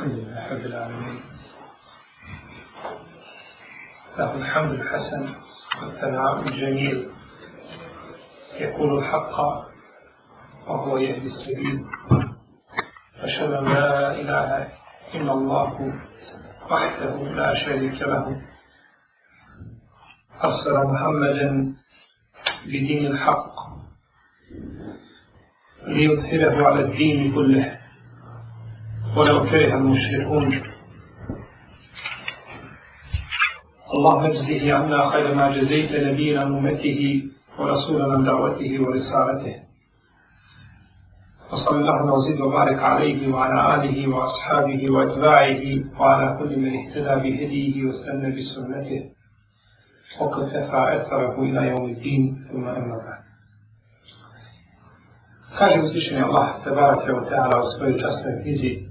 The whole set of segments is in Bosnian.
الحمد لله رب العالمين له الحمد الحسن والثناء الجميل يقول الحق وهو يهدي السبيل أشهد أن لا إله إلا الله وحده لا شريك له أسر محمدا بدين الحق ليظهره على الدين كله ولو كره المشركون اللهم اجزه عنا خير ما جزيت نبينا امته ورسولا من دعوته ورسالته وصلى الله وزد وبارك عليه وعلى آله وأصحابه وأتباعه وعلى كل من اهتدى بهديه واستنى بسنته وكتفى أثره إلى يوم الدين ثم أما بعد Kaže uzvišeni Allah, te barake u teala u svojoj knjizi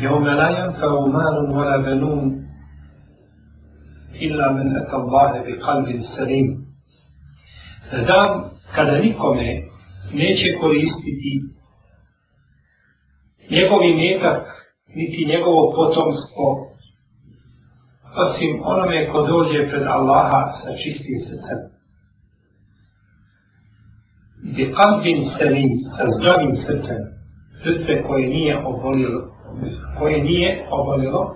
يوم لا ينفع مال ولا بنون إلا من أتى الله بقلب سليم دام kada nikome neće koristiti njegov imetak, niti njegovo potomstvo, osim onome ko dođe pred Allaha sa čistim srcem. Bi kalbin selim, sa zdravim srcem, srce koje nije obolilo koje nije obavilo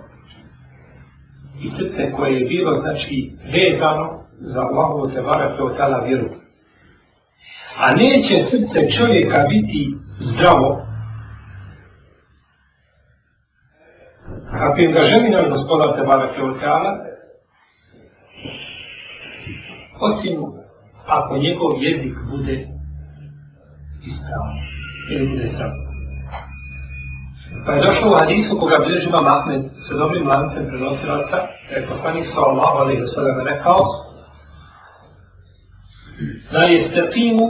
i srce koje je bilo, znači, vezano za Allahovu te barake od tala vjeru. A neće srce čovjeka biti zdravo, kako im ga želi naš gospodar te barake od tala, osim ako njegov jezik bude ispravan ili bude zdravo. Pa je došlo u hadisu koga bilježi imam Ahmed sa dobrim lancem prenosilaca, da je poslanik sa Allah, ali je sada me rekao, da je stakimu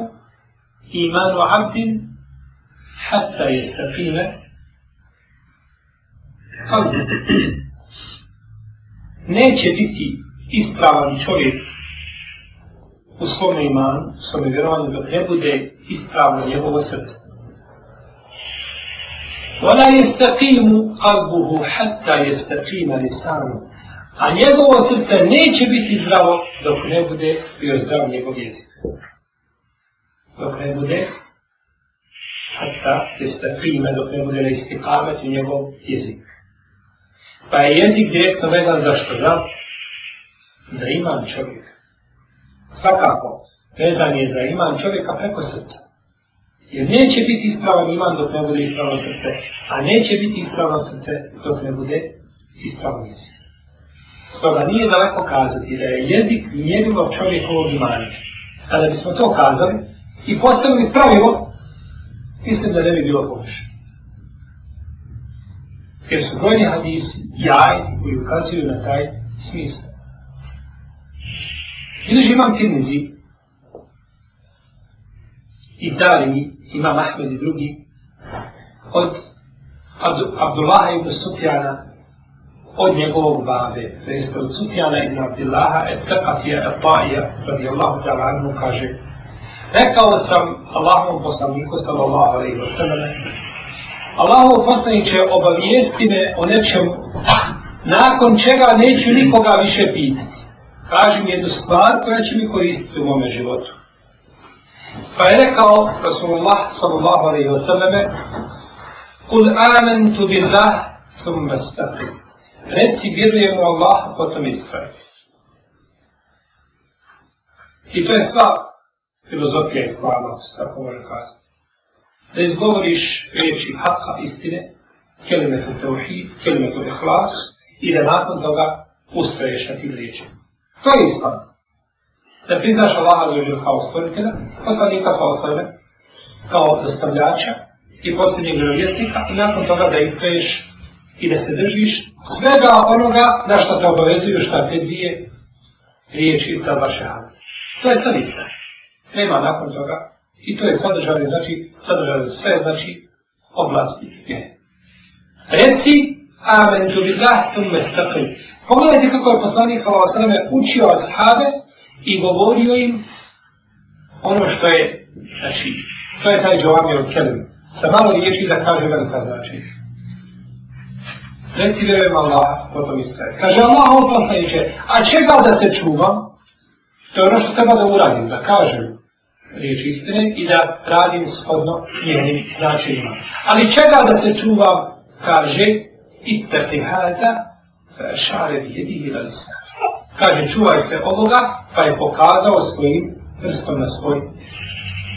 imanu abdin, hatta je stakime, Neće biti ispravan čovjek u svome imanu, u svome vjerovanju, dok ne bude ispravno njegovo srce. ولا يستقيم قلبه حتى يستقيم لسانه a njegovo srce neće biti zdravo dok ne bude bio zdrav njegov jezik. Dok ne bude hatta jeste prime, dok ne bude listi pamet u njegov jezik. Pa je jezik direktno vezan za što za? Za iman čovjeka. Svakako, vezan je za iman čovjeka preko srca. Jer neće biti ispravan iman dok ne bude ispravno srce, a neće biti ispravno srce dok ne bude ispravan jezik. Stoga nije daleko kazati da je jezik mjerilo čovjekovog imana. Kada bismo to kazali i postavili pravilo, mislim da ne bi bilo površeno. Jer su brojni hadisi jaj koji ukazuju na taj smisl. Iduži imam tirnizi i dali mi imam Ahmed i drugi, od Abdullaha ibn Sufjana, od njegovog babe, to jest od Sufjana ibn Abdullaha, et tepatija, et ta'ija, radi Allahu ta'ala, kaže, rekao sam Allahom poslaniku, sallallahu alaihi wa sallam, Allahom poslaniće obavijesti me o nečem, nakon čega neću nikoga više pitati. Kaži mi jednu stvar koja će mi koristiti u mome životu. Pa je rekao Rasulullah sallallahu alaihi wa sallame Kul amantu billah thumma stakri Reci vjerujem u Allah potom istrajte I to je sva filozofija islama, tako može kazati. Da izgovoriš riječi hakha, istine, kelimetu teuhid, kelimetu ihlas, i da nakon toga ustraješ na tim riječima. To je islam da priznaš Allaha za ođer kao stvoritelja, poslanika sa osvrme, kao dostavljača i posljednjeg vjerovjesnika i nakon toga da istraješ i da se držiš svega onoga na što te obavezuju šta te dvije riječi ta vaše To je sad isto. Nema nakon toga. I to je sadržavanje, znači sadržavanje za sve, znači oblasti. Je. Reci, amen tu bi da, tu me stakli. Pogledajte kako je poslanik sa ova učio ashave i govorio im ono što je, znači, to je taj džavami od kelim. Sa malo riječi da kaže velika značaj. Reci vjerujem Allah, potom iskaj. Kaže Allah, on poslaniče, a čega da se čuvam? To je ono što treba da uradim, da kažem riječ istine i da radim shodno njenim značajima. Ali čega da se čuvam, kaže, itta tihata, šare vjedihila lisa kaže čuvaj se ovoga, pa je pokazao svojim prstom na svoj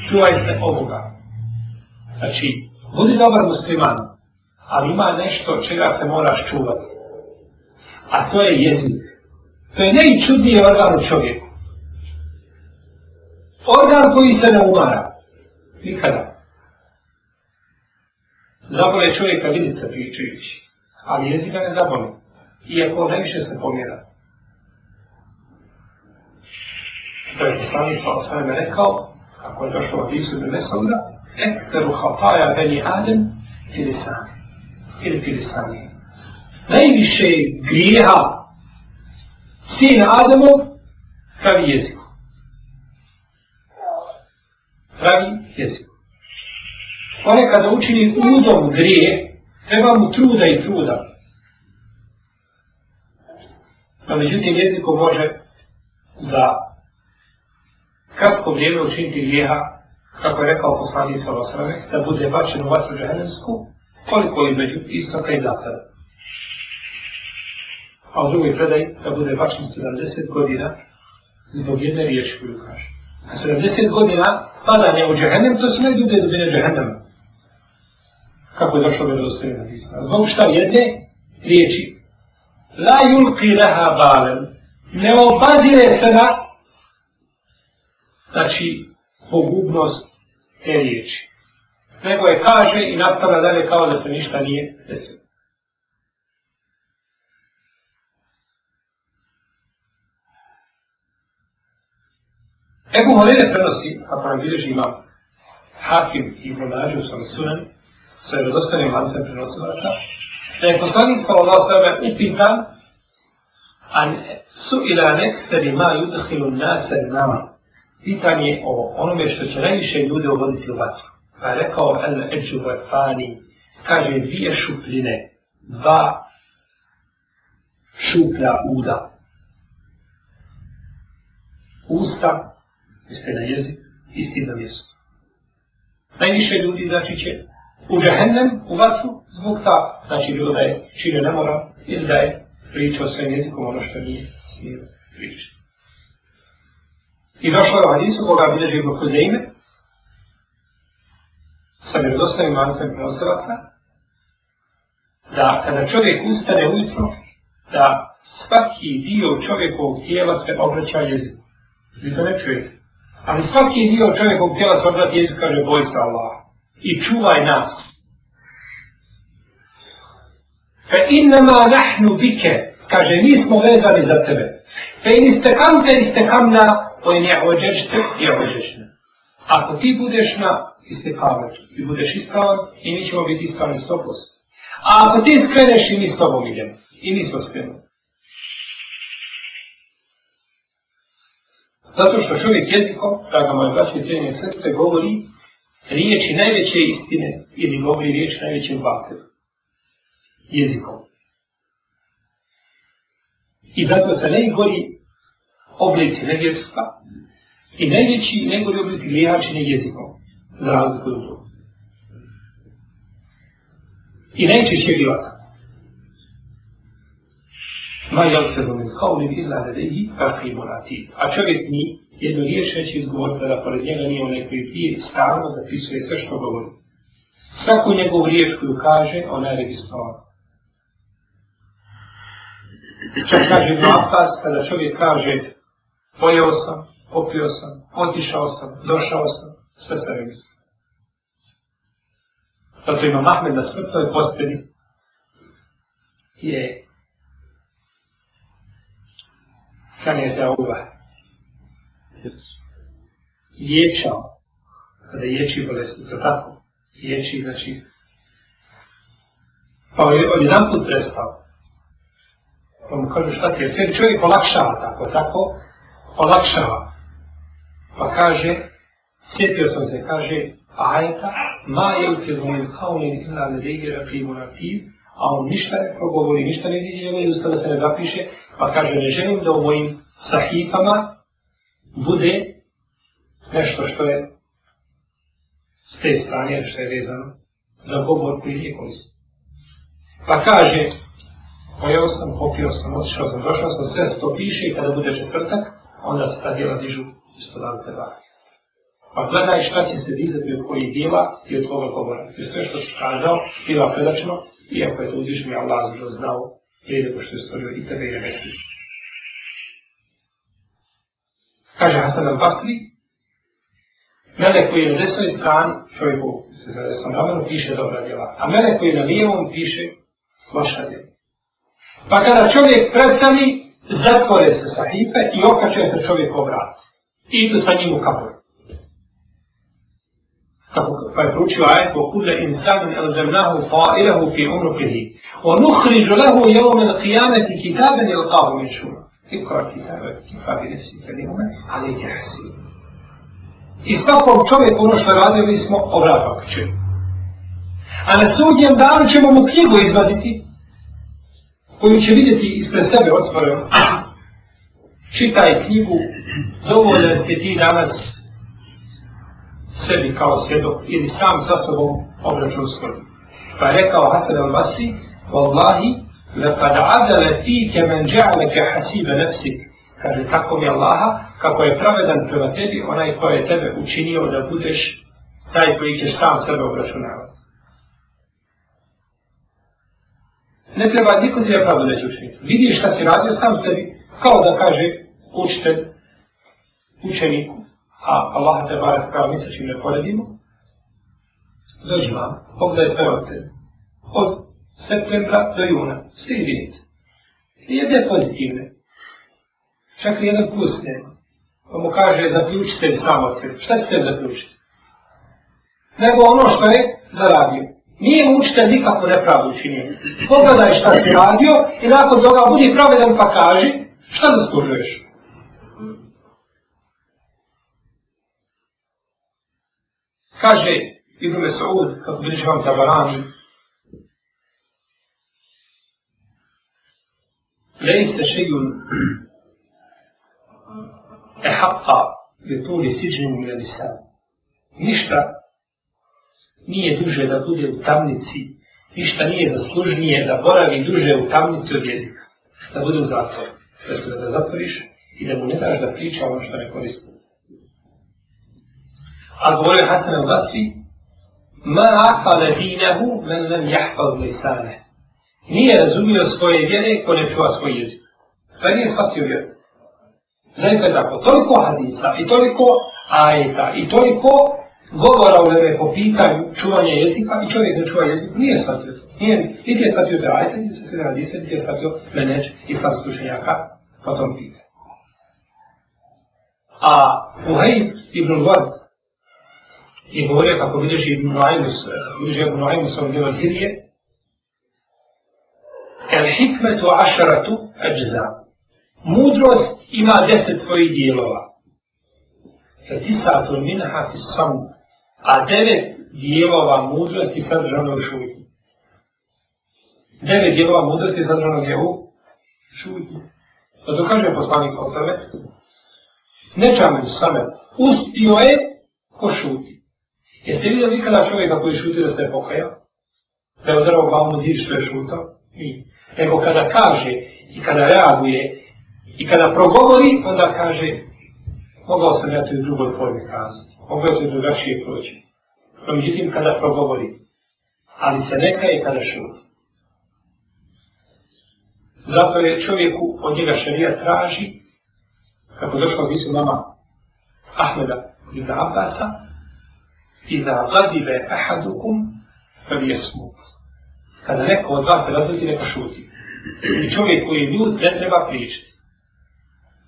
Čuvaj se ovoga. Znači, budi dobar musliman, ali ima nešto čega se moraš čuvati. A to je jezik. To je najčudniji organ u čovjeku. Organ koji se ne umara. Nikada. Zabole čovjeka vidica pričajući, ali jezika ne zabole. Iako najviše se pomjera. što je poslanik sa osvijem rekao, kako je došlo u Isu ibn Mesauda, ekteru hataja veni adem filisani. Ili filisani. Najviše grijeha sin Ademov pravi jezik. Pravi jezik. On je kada učini udom grije, treba mu truda i truda. A međutim, jezikom može za kratko vrijeme učiniti grijeha, kako je rekao poslanik sa Rosrame, da bude bačen u vatru džahennemsku, koliko je među istoka i zapada. A u drugoj predaj, da bude bačen 70 godina, zbog jedne riječi koju kaže. A 70 godina padanja u džahennem, to se ne dubne dubine džahennem. Kako je došlo do dostojena tisna. Zbog šta jedne riječi. La yulqi laha balen. Ne obazire se na znači, pogubnost te riječi. Nego je kaže i nastavlja dalje kao da se ništa nije desilo. Ebu Horeyre prenosi, a pravilježi ima Hakim i Bonađu sa Sunan, sa vjerodostanim lancem prenosilaca, da je poslanik Salomao sebe upitan, a su ila nekste li ma yudhilu nase nama, pitanje o onome što će najviše ljude uvoditi u vatru. Pa je rekao El Eđu Vafani, kaže dvije šupljine, dva šuplja uda. Usta, jeste na jezik, isti na mjestu. Najviše ljudi znači će u džahennem, u vatru, zbog ta, znači bilo da je čine nemora, ili da je pričao svojim jezikom ono što nije smio pričati. I došlo je u ovaj hadisu koga bilježi Ibn Huzeyme, sa vjerodostojnim mancem prenosilaca, da kada čovjek ustane ujutro, da svaki dio čovjekovog tijela se obraća jeziku. Vi to ne čujete. Ali svaki dio čovjekovog tijela se obraća jeziku, kaže, boj se Allah. I čuvaj nas. Fe innama nahnu bike, kaže, nismo vezani za tebe. Fe in istekam te istekam na kojim je ođešte i ođešte. Ako ti budeš na istekavetu i budeš ispravan, i mi ćemo biti ispravni stopost. A ako ti skreneš i mi s tobom idemo, i mi smo s tebom. Zato što čovjek jezikom, draga moja braća i cijenje sestre, govori riječi najveće istine ili govori riječi najveće vape. Jezikom. I zato se najgori oblici nevjerska i najveći i najgori oblici grija čine jezikom, za razliku od drugog. I najčešće je bila tako. Ma jel kezo min kaulim izla redeji kakvi morati. A čovjek mi jednu riječ neće izgovoriti kada pored njega nije onaj koji prije stalno zapisuje sve što govori. Svaku njegovu riječ koju kaže, ona je registrovana. Čak kaže Ibn Abbas, kada čovjek kaže pojeo sam, popio sam, otišao sam, došao sam, sve se registra. Zato ima Mahmed na smrtnoj posteli je kan je te ova liječao kada liječi bolesti, to tako liječi, znači pa je on jedan put prestao pa mu kažu šta ti je, sve čovjek olakšava tako, tako olakšava. Pa kaže, sjetio sam se, kaže, ajta, ma je u tijelu min haunin ila ne lege rakimu na piv, a on ništa ne progovori, ništa ne ziđe, ne usta da se ne zapiše, pa kaže, ne želim da u mojim sahifama bude nešto što je s te strane, što je vezano za govor koji je korist. Pa kaže, pojao sam, popio sam, otišao sam, došao sam, sve se to piše i kada bude četvrtak, onda se ta djela dižu gospodaru te bari. Pa gledaj šta će se dizati od kojih djela i od koga govora. Jer sve što si kazao, bila predačno, iako je to udižno, ja Allah zbog znao, prije nego što je stvorio i tebe i nebesi. Kaže Hasan al-Basri, Mele koji je na desnoj strani, čovjeku se za desnom ramenu, piše dobra djela. A mele koji je na lijevom, piše loša djela. Pa kada čovjek prestani, zatvore se sahife i okačuje se čovjek u vrat. I idu sa njim u kapu. Tako pa je pručio ajet po kule insanu el zemnahu fa'irahu fi umru fihi. O nuhriđu lehu jevomen qijameti kitaben il qavu mi čuma. I kora kitabe, kitabe nefsi kadimume, ali i kihasi. I svakom čovjeku ono što radili smo, obratak ću. A na sudnjem danu ćemo mu knjigu izvaditi, koji će vidjeti ispred sebe otvoreno, čitaj knjigu, dovoljno se ti danas sebi kao svjedok ili sam sa sobom obračun svoj. Pa je rekao Hasan al-Basri, Wallahi, lepad adale ti kemen dja'leke hasibe nefsik. Kaže, tako mi Allaha, kako je pravedan prema tebi, onaj koji je tebe učinio da budeš taj koji ćeš sam sebe obračunavati. ne treba niko ti je pravo da ćeš Vidiš šta si radio sam sebi, kao da kaže učitelj učeniku, a Allah te bare kao mi sa čim ne poredimo, dođi vam, pogledaj sve od sebe. Od septembra do juna, svi jedinice. Jedne pozitivne, čak i jedan plus nema. Pa mu kaže, zaključi se sam od sebe. Šta će se zaključiti? Nego ono što je zaradio. Nije mu učitelj nikakvu nepravdu učinio. Pogledaj šta si radio i nakon toga budi pravedan pa kaži šta zaslužuješ. Kaže Ibn Mesaud, kako bliži vam tabarani, Lej se šegun ehaqa bi tuli siđnu mladisa. Ništa nije duže da bude u tamnici, ništa nije zaslužnije da boravi duže u tamnici od jezika, da bude u zatvoru, da se da zatvoriš i da mu ne daš da priča ono što ne koristi. A govorio je Hasan al Basri, ma ahvale dinehu men lem jahval lisane. Nije razumio svoje vjere ko ne čuva svoj jezik. Pa nije shvatio vjeru. Zaista je tako, toliko hadisa i toliko ajeta i toliko govora u lebe po pitanju čuvanja jezika i čovjek ne čuva jezik, nije shvatio to. Nije, niti je shvatio da ajte, niti je shvatio da radise, niti je shvatio meneč i sam slušenjaka po tom pitanju. A Uhejb ibn Lvad je govorio kako vidiš ibn Lajmus, vidiš ibn Lajmus ovdje od Hirije, El hikmetu ašaratu ajza. Mudrost ima deset svojih dijelova. Fetisatul minha fi samu a devet dijelova mudrosti sadržano u šutnji. Devet dijelova mudrosti sadržano je u šutnji. To pa dokaže poslanik Osamet. Nečam je samet, uspio je ko šuti. Jeste vidio nikada čovjeka koji šuti da se pokaja? Da je odrao glavom u zir što je šuta? I. Nego kada kaže i kada reaguje i kada progovori, onda kaže mogao sam ja to i u drugoj formi kazati, mogao je to i drugačije proći. No, međutim, kada progovori, ali se neka je kada šuti. Zato je čovjeku od njega šarija traži, kako došlo bi su nama Ahmeda ibn Abbasa, i da gadive ahadukum, pa bi je smut. Kada neko od vas se razliti, neko šuti. I čovjek koji je ljud, ne treba pričati.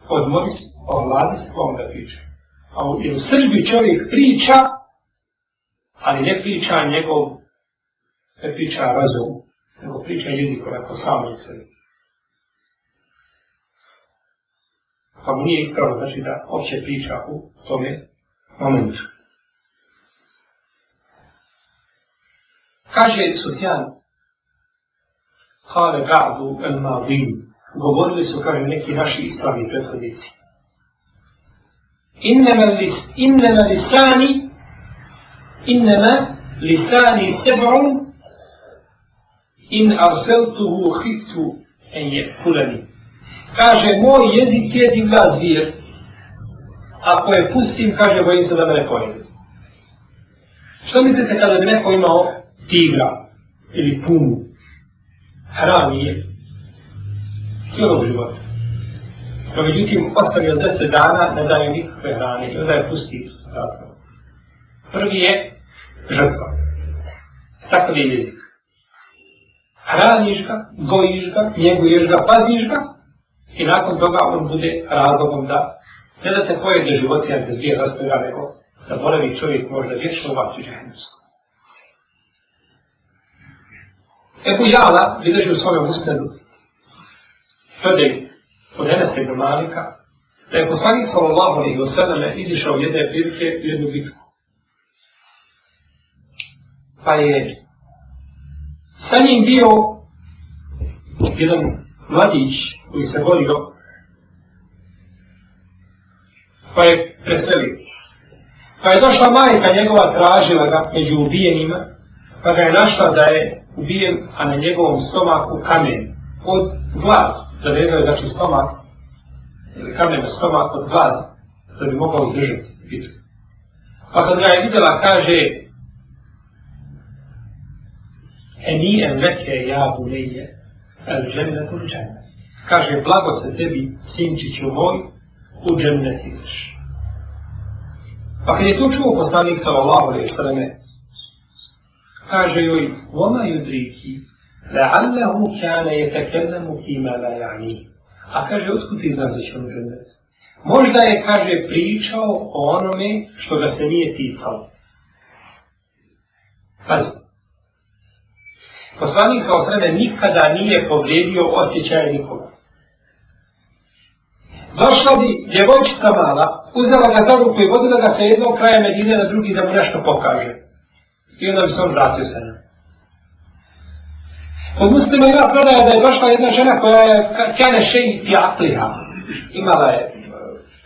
Odmori se. Pa o vladi se kome da priča. A u, jer u srđbi čovjek priča, ali ne priča njegov, ne priča razum, nego priča jezikom, ako sam od sebi. Pa mu nije ispravo, znači da opće priča u tome momentu. Kaže Sufjan, Kale Gadu el Mavim, govorili su kao neki naši ispravni prethodnici innama lis innama lisani innama lisani sab'un in arsaltuhu khiftu an yakulani kaže moj jezik je divla zvijer ako je pustim kaže bojim se da me ne pojede što mislite kada bi neko imao tigra ili punu hrani je cijelog života No, međutim, osam ili deset dana ne daju nikakve hrane i onda je pusti iz zatvora. Prvi je žrtva. Tako je jezik. Hraniš ga, gojiš ga, njeguješ ga, paziš ga i nakon toga on bude razlogom da ne da te pojede životinja te zvije rastoga, nego da bolevi čovjek možda vječno vaći džahnemsko. Ebu Jala, vidiš u svome usnedu, tvrdeju, od Enesa ibn Malika, da je poslanik sallallahu alaihi wa sallam izišao jedne prilike u jednu bitku. Pa je sa njim bio jedan mladić koji se volio, pa je preselio. Pa je došla majka njegova, tražila ga među ubijenima, pa ga je našla da je ubijen, a na njegovom stomaku kamen od glavu da vezaju znači stomak, ili kamen na stomak od gladi, da bi mogao izdržati bitku. Pa kad ga je vidjela, kaže, E nije meke ja bunenje, el ženi za tu džene. Kaže, blago se tebi, sinčiću moj, u džene ti ideš. Pa kad je to čuo poslanik sa Allaho, jer sreme, kaže joj, ona je drikiju, لعلهم كان يتكلم فيما لا يعنيه a kaže, otkud ti znam da će on džennet? Možda je, kaže, pričao o onome što ga se nije ticalo. Pazi. Poslanik sa osrede nikada nije povrijedio osjećaj nikoga. Došla bi djevojčica mala, uzela ga za ruku i vodila ga sa jednog kraja Medine na drugi da mu nešto pokaže. I onda bi se on vratio sa njom. Kod muslima ima prodaja da je došla jedna žena koja je kjane šeji fiatlija. Imala je e,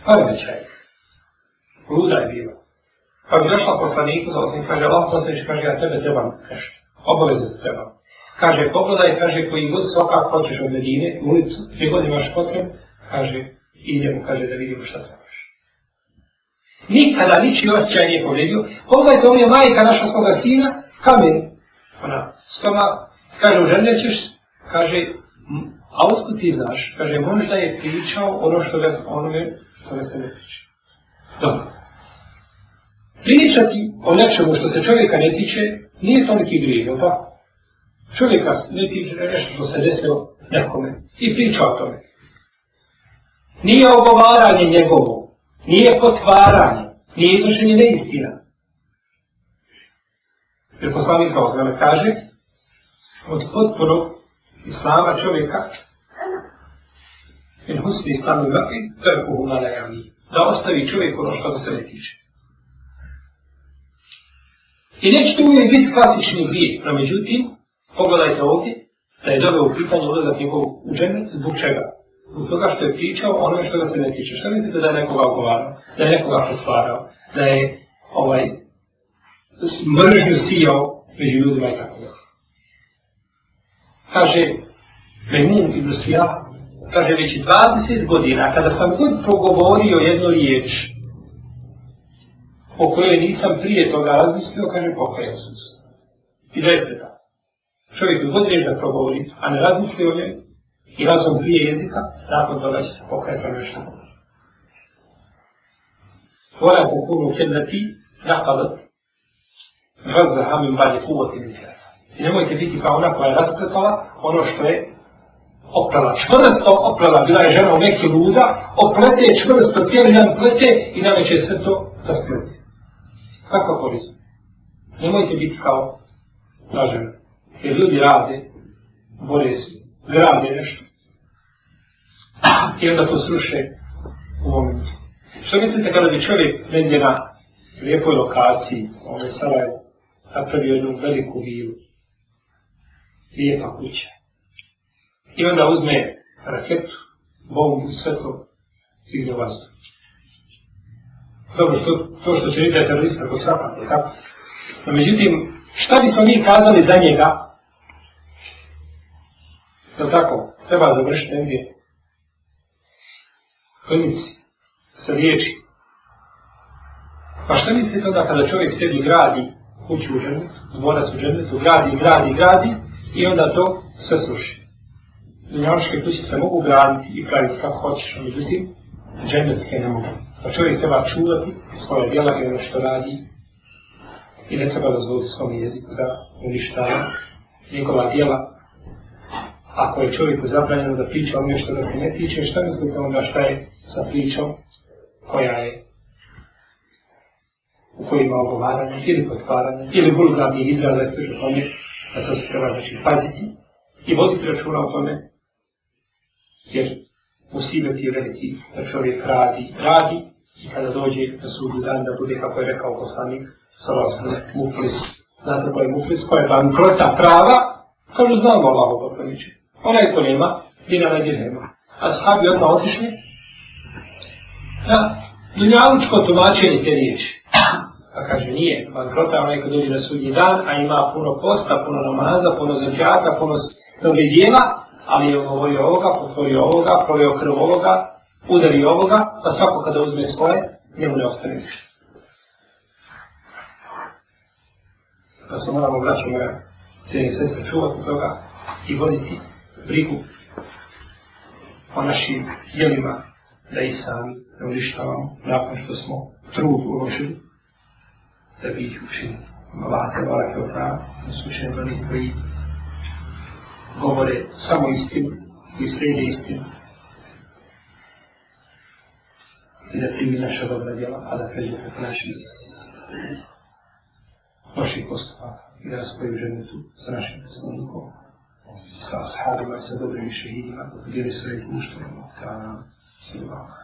poremećaj. Luda je bila. Pa bi došla poslaniku za osim, kaže, Allah poslanič, kaže, ja tebe trebam nešto. Obavezno te trebam. Kaže, pogledaj, kaže, koji god svakak hoćeš od Medine, ulicu, gdje god imaš potreb, kaže, idemo, kaže, da vidimo šta trebaš. Nikada niči osjećaj nije povredio. Pogledajte, ovdje majka naša svoga sina, kamen. Ona, stoma, Kaže, uženja ćeš, kaže, a otko ti znaš? Kaže, možda je pričao ono što ga se onome, što ga se ne priča. Dobro. Pričati o nečemu što se čovjeka ne tiče, nije toliki grijeh, pa? Čovjeka ne tiče nešto što se desilo nekome i priča o tome. Nije ogovaranje njegovo, nije potvaranje, nije izvršenje neistina. Jer poslanica Osvrame kaže, od potporu islama čovjeka. In husni islamu vaki, to je kuhuna najavni. Da ostavi čovjek ono što se ne tiče. I neće tu uvijek biti klasični grije, no međutim, pogledajte ovdje, da je dobio u pitanje ulazak njegov učenic, zbog čega? Zbog toga što je pričao ono što ga se ne tiče. Što mislite da je nekoga ogovarao, da je nekoga potvarao, da je ovaj, mržnju sijao među ljudima i tako dalje? kaže Memun i Dosija, kaže već 20 godina, kada sam god progovorio jednu riječ, o kojoj nisam prije toga razmislio, kaže pokajao sam se. I zaista da. Čovjek god riječ da progovori, a ne razmislio o njoj, i razum prije jezika, nakon toga će se pokajati ono što govori. Vora kukuru kendati, napadat, razdaha min bali kuvati mi tjera. I nemojte biti kao ona koja je rasprtala ono što je oprala. Čvrsto oprala, bila je žena u neki luda, oplete je čvrsto, cijeli dan plete i nam će se to rasprti. Kako koristi? Nemojte biti kao ta žena. Jer ljudi rade, bore se, grade nešto. I onda to sruše u momentu. Što mislite kada bi čovjek negdje na lijepoj lokaciji, ovaj Sarajevo, napravio jednu veliku vilu, lijepa kuća. I onda uzme raketu, bombu, svetlo, figne vazdu. Dobro, to, to što će vidjeti terorista ko sapa, je tako? No, međutim, šta bi smo mi kazali za njega? Je tako? Treba završiti negdje. Klinici, sa riječi. Pa šta mislite onda kada čovjek sebi gradi kuću u ženetu, dvorac u ženetu, gradi, gradi, gradi, gradi i onda to sve sruši. Dunjaloške kuće se mogu graditi i praviti kako hoćeš, međutim, džendetske ne mogu. Pa čovjek treba čuvati svoje djela i ono što radi i ne treba dozvoliti svom jeziku da uništava njegova djela. Ako je čovjeku zabranjeno da priča o ono nešto da se ne tiče, šta mislite onda šta je sa pričom koja je u kojima ogovaranje ili potvaranje ili vulgarni izraz, da je sve što tome a to se treba znači paziti i voditi računa o tome, jer musibet je veliki da čovjek radi, radi i kada dođe na sudu dan da bude, kako je rekao poslanik, salosne muflis, znate koji je muflis, koja je bankrota prava, kaže znamo Allaho poslaniče, onaj ko nema, dina na dinema. A sahabi odmah otišli na dunjavučko tumačenje te riječi. Pa kaže, nije, bankrota onaj ko dođe na sudnji dan, a ima puno posta, puno namaza, puno zađaka, puno dobri dijela, ali je ugovorio ovoga, potvorio ovoga, provio krv ovoga, udari ovoga, pa svako kada uzme svoje, njemu ne ostane ništa. Pa se moramo vraći moja cijeli sve sačuvati toga i voditi brigu o našim dijelima da ih sami ne uništavamo nakon što smo trud uložili ببيت وشين Allah tebala kyauta da su shekaru koji govore samo istinu i slijede istinu. I da primi naša dobra djela, a da pređe preko naših loših postupaka i tu nas spoji u ženetu sa našim poslanikom, sa ashabima i sa dobrim šehidima, gdje su rekli muštrima, ta silama.